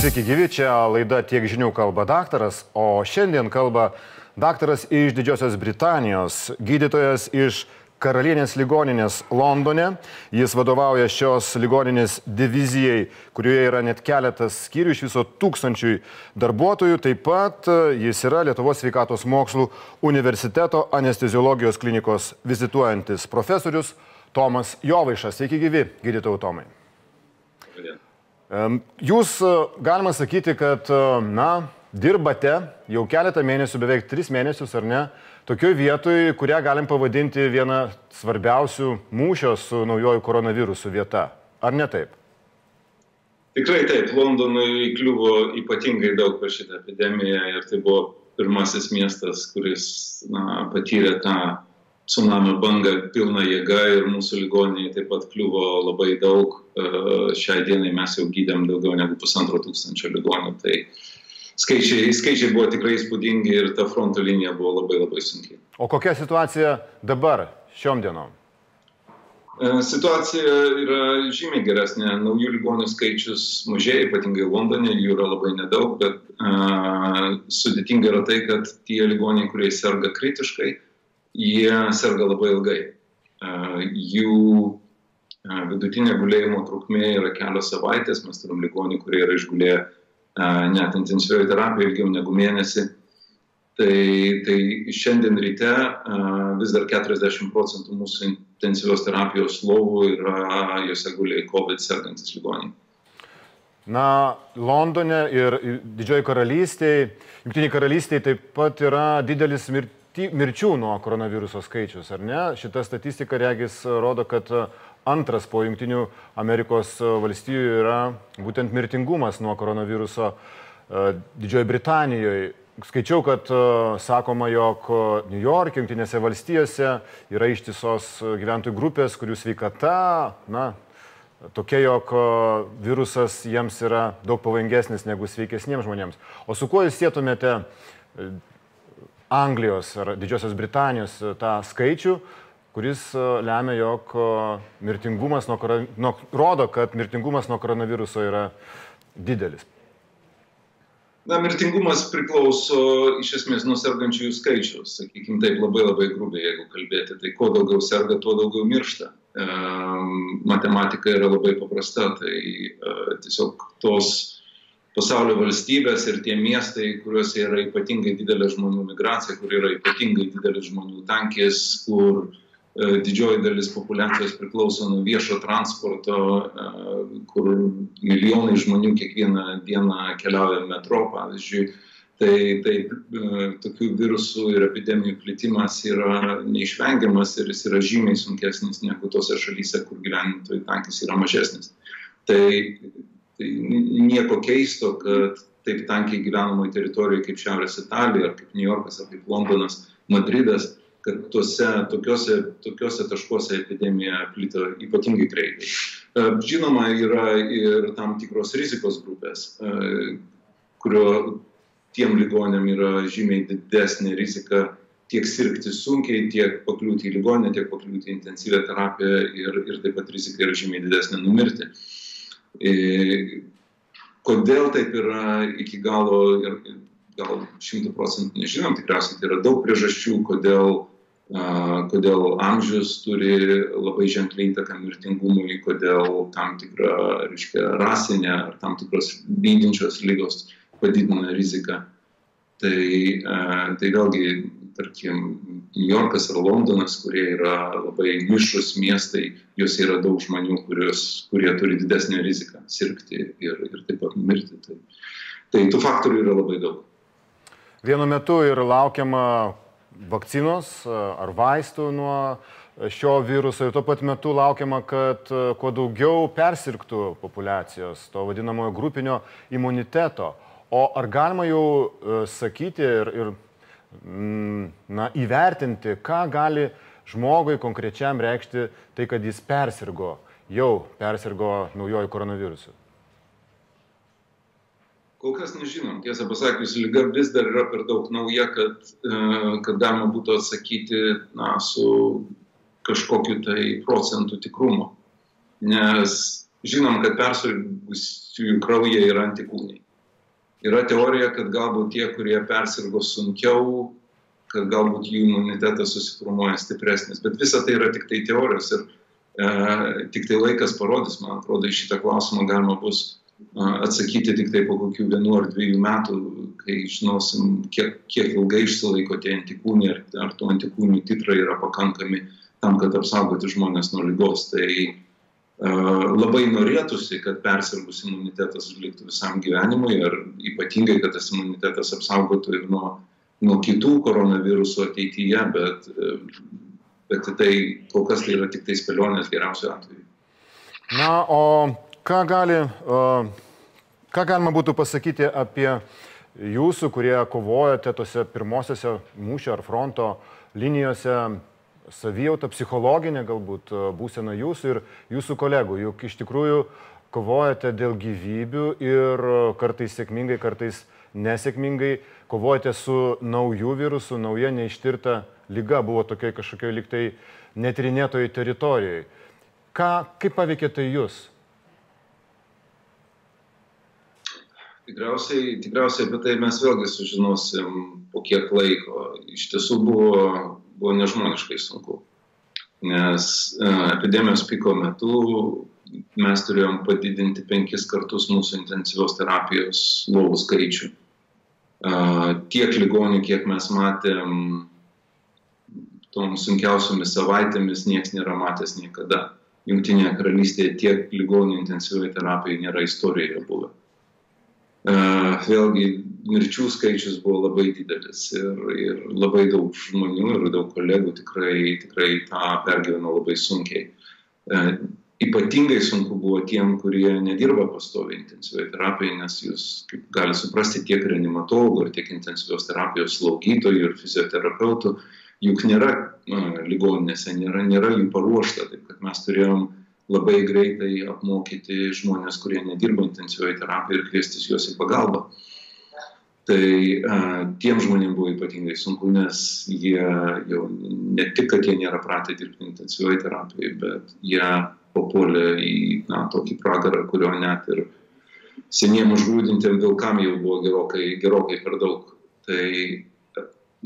Sveiki gyvi, čia laida Tiek žinių kalba daktaras, o šiandien kalba daktaras iš Didžiosios Britanijos, gydytojas iš Karalienės ligoninės Londone. Jis vadovauja šios ligoninės divizijai, kurioje yra net keletas skyrių iš viso tūkstančių darbuotojų. Taip pat e, jis yra Lietuvos sveikatos mokslų universiteto anesteziologijos klinikos vizituojantis profesorius Tomas Jovaišas. Sveiki gyvi, gydytojų Tomai. Jūs e, galima sakyti, kad, e, na, dirbate jau keletą mėnesių, beveik tris mėnesius, ar ne, tokioje vietoje, kurią galim pavadinti viena svarbiausių mūšio su naujoju koronavirusu vieta. Ar ne taip? Tikrai taip, Londonui kliuvo ypatingai daug per šitą epidemiją ir tai buvo pirmasis miestas, kuris na, patyrė tą tsunamio bangą pilną jėgą ir mūsų ligoniniai taip pat kliuvo labai daug. E, šiai dienai mes jau gydėm daugiau negu pusantro tūkstančio ligonių. Tai uh, skaičiai, skaičiai buvo tikrai įspūdingi ir ta fronto linija buvo labai labai sunki. O kokia situacija dabar, šiom dienom? E, situacija yra žymiai geresnė. Naujų ligonių skaičius mažėja, ypatingai Londone, jų yra labai nedaug, bet uh, sudėtinga yra tai, kad tie ligoniai, kurie serga kritiškai, jie serga labai ilgai. Jų vidutinė gulėjimo trukmė yra kelios savaitės, mes turim ligonių, kurie yra išgulėję net intensyvioji terapija ilgiau negu mėnesį. Tai, tai šiandien ryte vis dar 40 procentų mūsų intensyvios terapijos lovų yra, juose guliai COVID sergantis ligoniai. Na, Londone ir Didžioji karalystėje, Junktiniai karalystėje taip pat yra didelis mirti, mirčių nuo koronaviruso skaičius, ar ne? Šita statistika, regis, rodo, kad antras po Junktinių Amerikos valstijų yra būtent mirtingumas nuo koronaviruso e, Didžiojo Britanijoje. Skaičiau, kad e, sakoma, jog New York, Junktinėse valstijose yra ištisos gyventojų grupės, kurių sveikata, na, tokia, jog e, virusas jiems yra daug pavojingesnis negu sveikesniems žmonėms. O su kuo jūs sėtumėte Anglijos ar Didžiosios Britanijos tą skaičių, kuris e, lemia, jog e, mirtingumas nuo, nuo, rodo, kad mirtingumas nuo koronaviruso yra didelis. Na, mirtingumas priklauso iš esmės nuo sergančiųjų skaičiaus, sakykime taip labai labai grubiai, jeigu kalbėti, tai kuo daugiau serga, tuo daugiau miršta. E, matematika yra labai paprasta, tai e, tiesiog tos pasaulio valstybės ir tie miestai, kuriuose yra ypatingai didelė žmonių migracija, kur yra ypatingai didelis žmonių tankis, kur e, didžioji dalis populiacijos priklauso nuo viešo transporto, e, kur milijonai žmonių kiekvieną dieną keliauja metro, pavyzdžiui. Tai, tai e, tokių virusų ir epidemijų plitimas yra neišvengiamas ir jis yra žymiai sunkesnis negu tose šalyse, kur gyventojų tankis yra mažesnis. Tai, tai nieko keisto, kad taip tankiai gyvenamoje teritorijoje kaip Šiaurės Italija, ar kaip New Yorkas, ar kaip Londonas, Madridas kad tuose tokiuose, tokiuose taškuose epidemija plito ypatingai greitai. E, žinoma, yra ir tam tikros rizikos grupės, e, kurio tiem ligonėm yra žymiai didesnė rizika tiek sirgti sunkiai, tiek pakliūti į ligonę, tiek pakliūti į intensyvę terapiją ir, ir taip pat rizika yra žymiai didesnė numirti. E, kodėl taip yra iki galo ir gal šimtų procentų nežinom, tikriausiai tai yra daug priežasčių, kodėl kodėl amžius turi labai ženkliai įtaką mirtingumui, kodėl tam tikra, reiškia, rasinė ar tam tikros lydinčios lygos padidina riziką. Tai, tai vėlgi, tarkim, New Yorkas ar Londonas, kurie yra labai mišrus miestai, juose yra daug žmonių, kurios, kurie turi didesnę riziką sirgti ir, ir taip pat mirti. Tai, tai tų faktorių yra labai daug. Vienu metu ir laukiama vakcinos ar vaistų nuo šio viruso ir tuo pat metu laukiama, kad kuo daugiau persirgtų populacijos, to vadinamojo grupinio imuniteto. O ar galima jau sakyti ir, ir na, įvertinti, ką gali žmogui konkrečiam reikšti tai, kad jis persirgo, jau persirgo naujojų koronavirusu? Kol kas nežinom, tiesą pasakius, lyga vis dar yra per daug nauja, kad, e, kad galima būtų atsakyti na, su kažkokiu tai procentų tikrumu. Nes žinom, kad persirgusiųjų kraujyje yra antikūniai. Yra teorija, kad galbūt tie, kurie persirgo sunkiau, kad galbūt jų imunitetas susiformuoja stipresnis. Bet visa tai yra tik tai teorijos ir e, tik tai laikas parodys, man atrodo, į šitą klausimą galima bus e, atsakyti tik tai po kokių vienu ar dviejų metų, kai žinosim, kiek, kiek ilgai išsilaiko tie antikūniai, ar, ar tų antikūnių titrai yra pakankami tam, kad apsaugoti žmonės nuo lygos. Tai labai norėtųsi, kad persirgus imunitetas liktų visam gyvenimui ir ypatingai, kad tas imunitetas apsaugotų ir nuo, nuo kitų koronavirusų ateityje, bet, bet tai kol kas tai yra tik tai spėlionės geriausiu atveju. Na, o ką, gali, ką galima būtų pasakyti apie jūsų, kurie kovojate tose pirmosiose mūšio ar fronto linijose savijautą, psichologinę galbūt e, būseną jūsų ir jūsų kolegų, juk iš tikrųjų kovojate dėl gyvybių ir e, kartais sėkmingai, kartais nesėkmingai kovojate su nauju virusu, nauja neištirta lyga, buvo tokia kažkokia liktai netrinėtojai teritorijoje. Ką, kaip paveikė tai jūs? Tikriausiai, tikriausiai apie tai mes vėlgi sužinosim po kiek laiko. Iš tiesų buvo buvo nežmoniškai sunku. Nes e, epidemijos piko metu mes turėjom padidinti penkis kartus mūsų intensyvios terapijos lovų skaičių. E, tiek ligonių, kiek mes matėm tom sunkiausiomis savaitėmis, niekas nėra matęs niekada. Junktinėje karalystėje tiek ligonių intensyvioje terapijoje nėra istorijoje buvę. E, vėlgi mirčių skaičius buvo labai didelis ir, ir labai daug žmonių ir daug kolegų tikrai, tikrai tą pergyveno labai sunkiai. E, ypatingai sunku buvo tiem, kurie nedirba pastoviai intensyviai terapijai, nes jūs, kaip gali suprasti, tiek reanimatologų, tiek intensyvios terapijos slaugytojų ir fizioterapeutų, juk nėra na, ligoninėse, nėra, nėra jų paruošta, taip kad mes turėjom labai greitai apmokyti žmonės, kurie nedirba intensyvioje terapijoje ir kviestis juos į pagalbą. Tai a, tiem žmonėms buvo ypatingai sunku, nes jie jau ne tik, kad jie nėra pratę dirbti intensyvioje terapijoje, bet jie papuolė į na, tokį pragarą, kurio net ir seniems užgrūdintiem vilkam jau buvo gerokai, gerokai per daug. Tai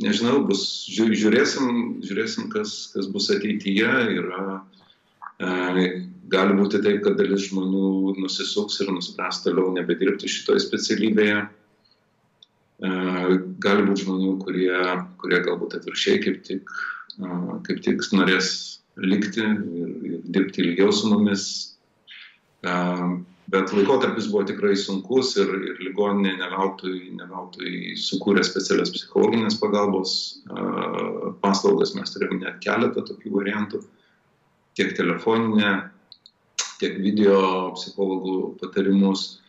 nežinau, bus, žiūrėsim, žiūrėsim kas, kas bus ateityje. Yra, e, gali būti taip, kad dalis žmonių nusisuks ir nuspręs toliau nebedirbti šitoje specialybėje. E, gali būti žmonių, kurie, kurie galbūt atvirkščiai kaip tik, e, kaip tik norės likti ir, ir dirbti ilgiau su mumis. E, bet laikotarpis buvo tikrai sunkus ir, ir ligoninė neveltui, neveltui sukūrė specialias psichologinės pagalbos paslaugas. Mes turėjome net keletą tokių variantų, tiek telefoninę, tiek video psichologų patarimus,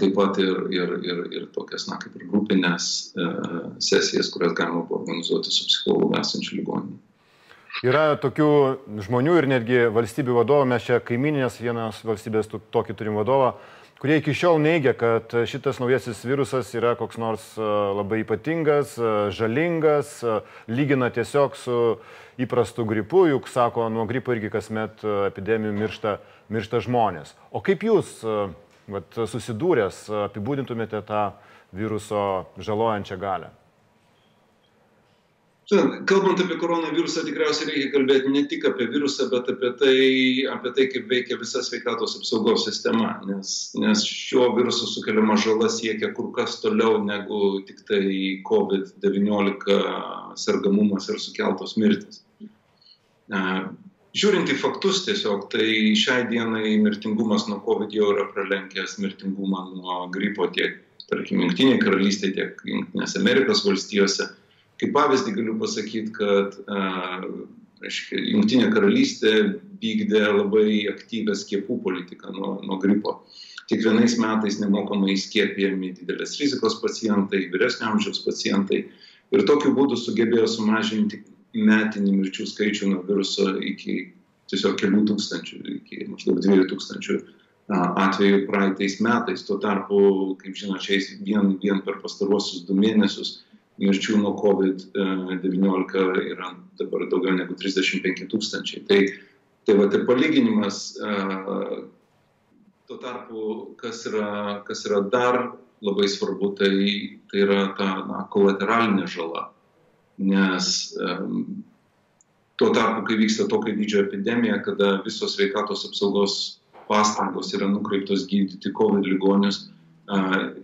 taip pat ir, ir, ir, ir tokias, na, kaip ir grupinės sesijas, kurias galima buvo organizuoti su psichologu esančiu ligoniniu. Yra tokių žmonių ir netgi valstybių vadovų, mes čia kaiminės vienos valstybės tokį turim vadovą, kurie iki šiol neigia, kad šitas naujasis virusas yra koks nors labai ypatingas, žalingas, lygina tiesiog su įprastu gripu, juk sako, nuo gripo irgi kasmet epidemijų miršta, miršta žmonės. O kaip jūs vat, susidūręs apibūdintumėte tą viruso žalojančią galę? Kalbant apie koronavirusą, tikriausiai reikia kalbėti ne tik apie virusą, bet apie tai, apie tai kaip veikia visa sveikatos apsaugos sistema, nes, nes šiuo virusu sukeliama žala siekia kur kas toliau negu tik tai COVID-19 sergamumas ir sukeltos mirtis. Žiūrint į faktus tiesiog, tai šiai dienai mirtingumas nuo COVID jau yra pralenkęs mirtingumą nuo gripo tiek, tarkim, Junktinėje karalystėje, tiek Junktinėse Amerikos valstijose Kaip pavyzdį galiu pasakyti, kad reiškia, Junktinė karalystė vykdė labai aktyvę skiepų politiką nuo, nuo gripo. Kiekvienais metais nemokamai skiepijami didelės rizikos pacientai, vyresnio amžiaus pacientai ir tokiu būdu sugebėjo sumažinti metinį mirčių skaičių nuo viruso iki tiesiog kelių tūkstančių, iki maždaug dviejų tūkstančių atvejų praeitais metais. Tuo tarpu, kaip žinote, vien, vien per pastaruosius du mėnesius mirčių nuo COVID-19 yra dabar daugiau negu 35 tūkstančiai. Tai, tai va, tai palyginimas, tuo tarpu, kas yra, kas yra dar labai svarbu, tai, tai yra ta na, kolateralinė žala. Nes tuo tarpu, kai vyksta tokia didžioji epidemija, kada visos sveikatos apsaugos pastangos yra nukreiptos gydyti COVID ligonius,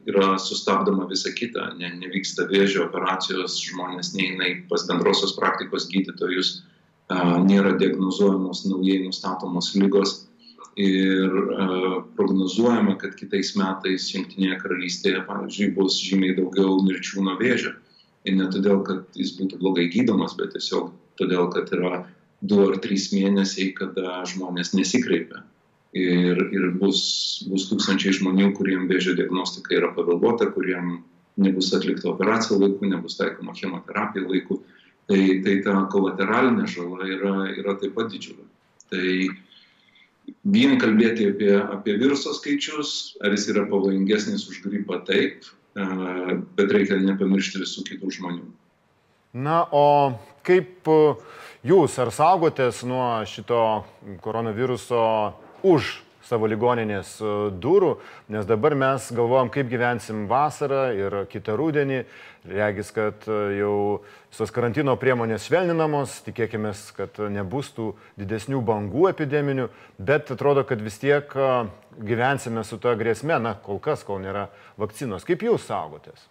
yra sustabdoma visa kita, ne, nevyksta vėžio operacijos, žmonės neina pas bendrosios praktikos gydytojus, nėra diagnozuojamos naujai nustatomos lygos ir prognozuojama, kad kitais metais Junktinėje karalystėje, pavyzdžiui, bus žymiai daugiau mirčių nuo vėžio. Ir ne todėl, kad jis būtų blogai gydomas, bet tiesiog todėl, kad yra du ar trys mėnesiai, kada žmonės nesikreipia ir, ir bus, bus tūkstančiai žmonių, kuriems vėžio diagnostika yra pavėluota, kuriems nebus atlikta operacija laiku, nebus taikoma chemoterapija laiku. Tai, tai ta kolateralinė žala yra, yra taip pat didžiulė. Tai vien kalbėti apie, apie viruso skaičius, ar jis yra pavojingesnis už gripą, taip, bet reikia nepamiršti visų kitų žmonių. Na, o kaip jūs, ar saugotės nuo šito koronaviruso už savo ligoninės e, durų, nes dabar mes galvojam, kaip gyvensim vasarą ir kitą rudenį. Regis, kad e, jau visos karantino priemonės švelninamos, tikėkime, kad nebus tų didesnių bangų epideminių, bet atrodo, kad vis tiek e, gyvensime su ta grėsme, na, kol kas, kol nėra vakcinos. Kaip jūs saugotės?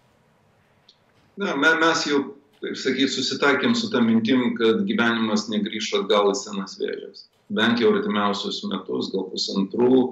Na, mes jau, taip sakyti, susitaikėm su tą mintim, kad gyvenimas negrįžta atgal į senas vėžės bent jau artimiausius metus, gal pusantrų,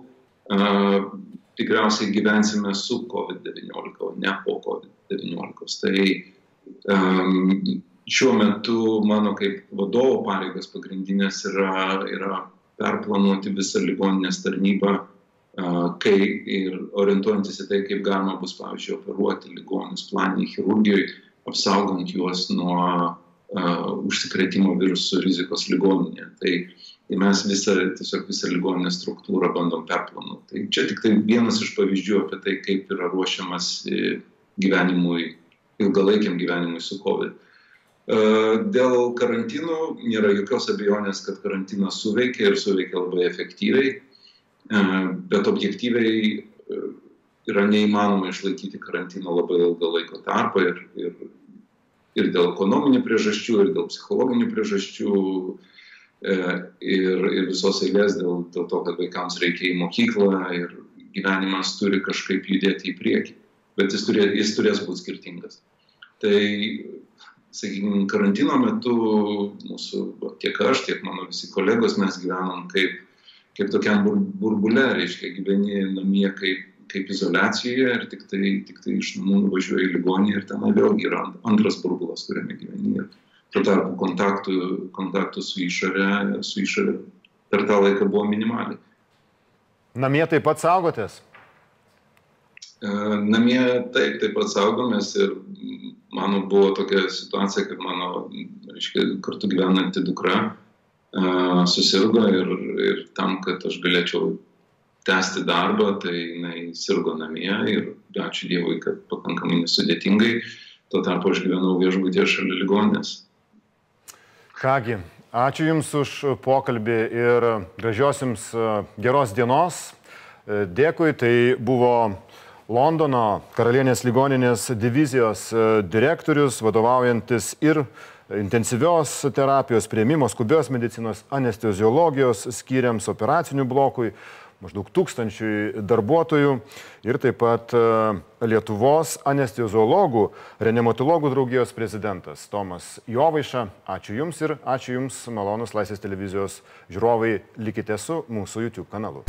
tikriausiai gyvensime su COVID-19, o ne po COVID-19. Tai um, šiuo metu mano kaip vadovo pareigas pagrindinės yra, yra perplanuoti visą ligoninės tarnybą, uh, kai ir orientuojantis į tai, kaip galima bus, pavyzdžiui, operuoti ligonius planiniai chirurgijai, apsaugant juos nuo uh, užsikrėtimo virusų rizikos ligoninėje. Tai uh, Tai mes visą, tiesiog visą ligoninės struktūrą bandom perplanuoti. Tai čia tik tai vienas iš pavyzdžių apie tai, kaip yra ruošiamas gyvenimui, ilgalaikiam gyvenimui su COVID. E, dėl karantinų nėra jokios abejonės, kad karantinas suveikia ir suveikia labai efektyviai, e, bet objektyviai e, yra neįmanoma išlaikyti karantino labai ilgą laiko tarpą ir, ir, ir dėl ekonominių priežasčių, ir dėl psichologinių priežasčių E, ir, ir visos eilės dėl, dėl to, kad vaikams reikia į mokyklą ir gyvenimas turi kažkaip judėti į priekį, bet jis, turė, jis turės būti skirtingas. Tai, sakykime, karantino metu mūsų, tiek aš, tiek mano visi kolegos, mes gyvenam kaip, kaip tokiam burbule, reiškia, gyveni namie kaip, kaip izolacijoje ir tik tai, tik tai iš namų nuvažiuoji į ligoninę ir ten vėlgi yra antras burbulas, kuriame gyveni. Ir, Tuo tarpu kontaktų, kontaktų su išorė, su išorė per tą laiką buvo minimaliai. Namie taip pat saugotės? E, namie taip, taip pat saugomės ir mano buvo tokia situacija, kad mano, reiškia, kartu gyvenanti dukra uh, susirgo ir, ir tam, kad aš galėčiau tęsti darbą, tai jinai sirgo namie ir ačiū Dievui, kad pakankamai nesudėtingai. Tuo tarpu aš gyvenau viešbutėje šalia ligonės. Kągi, ačiū Jums už pokalbį ir gražios Jums e, geros dienos. E, dėkui, tai buvo Londono karalienės ligoninės divizijos e, direktorius, vadovaujantis ir intensyvios terapijos prieimimo, skubios medicinos, anesteziologijos skyriams, operacinių blokui, maždaug tūkstančiui darbuotojų ir taip pat e, Lietuvos anesteziologų, reanimatologų draugijos prezidentas Tomas Jovaiša. Ačiū Jums ir ačiū Jums, malonus Laisvės televizijos žiūrovai, likite su mūsų YouTube kanalu.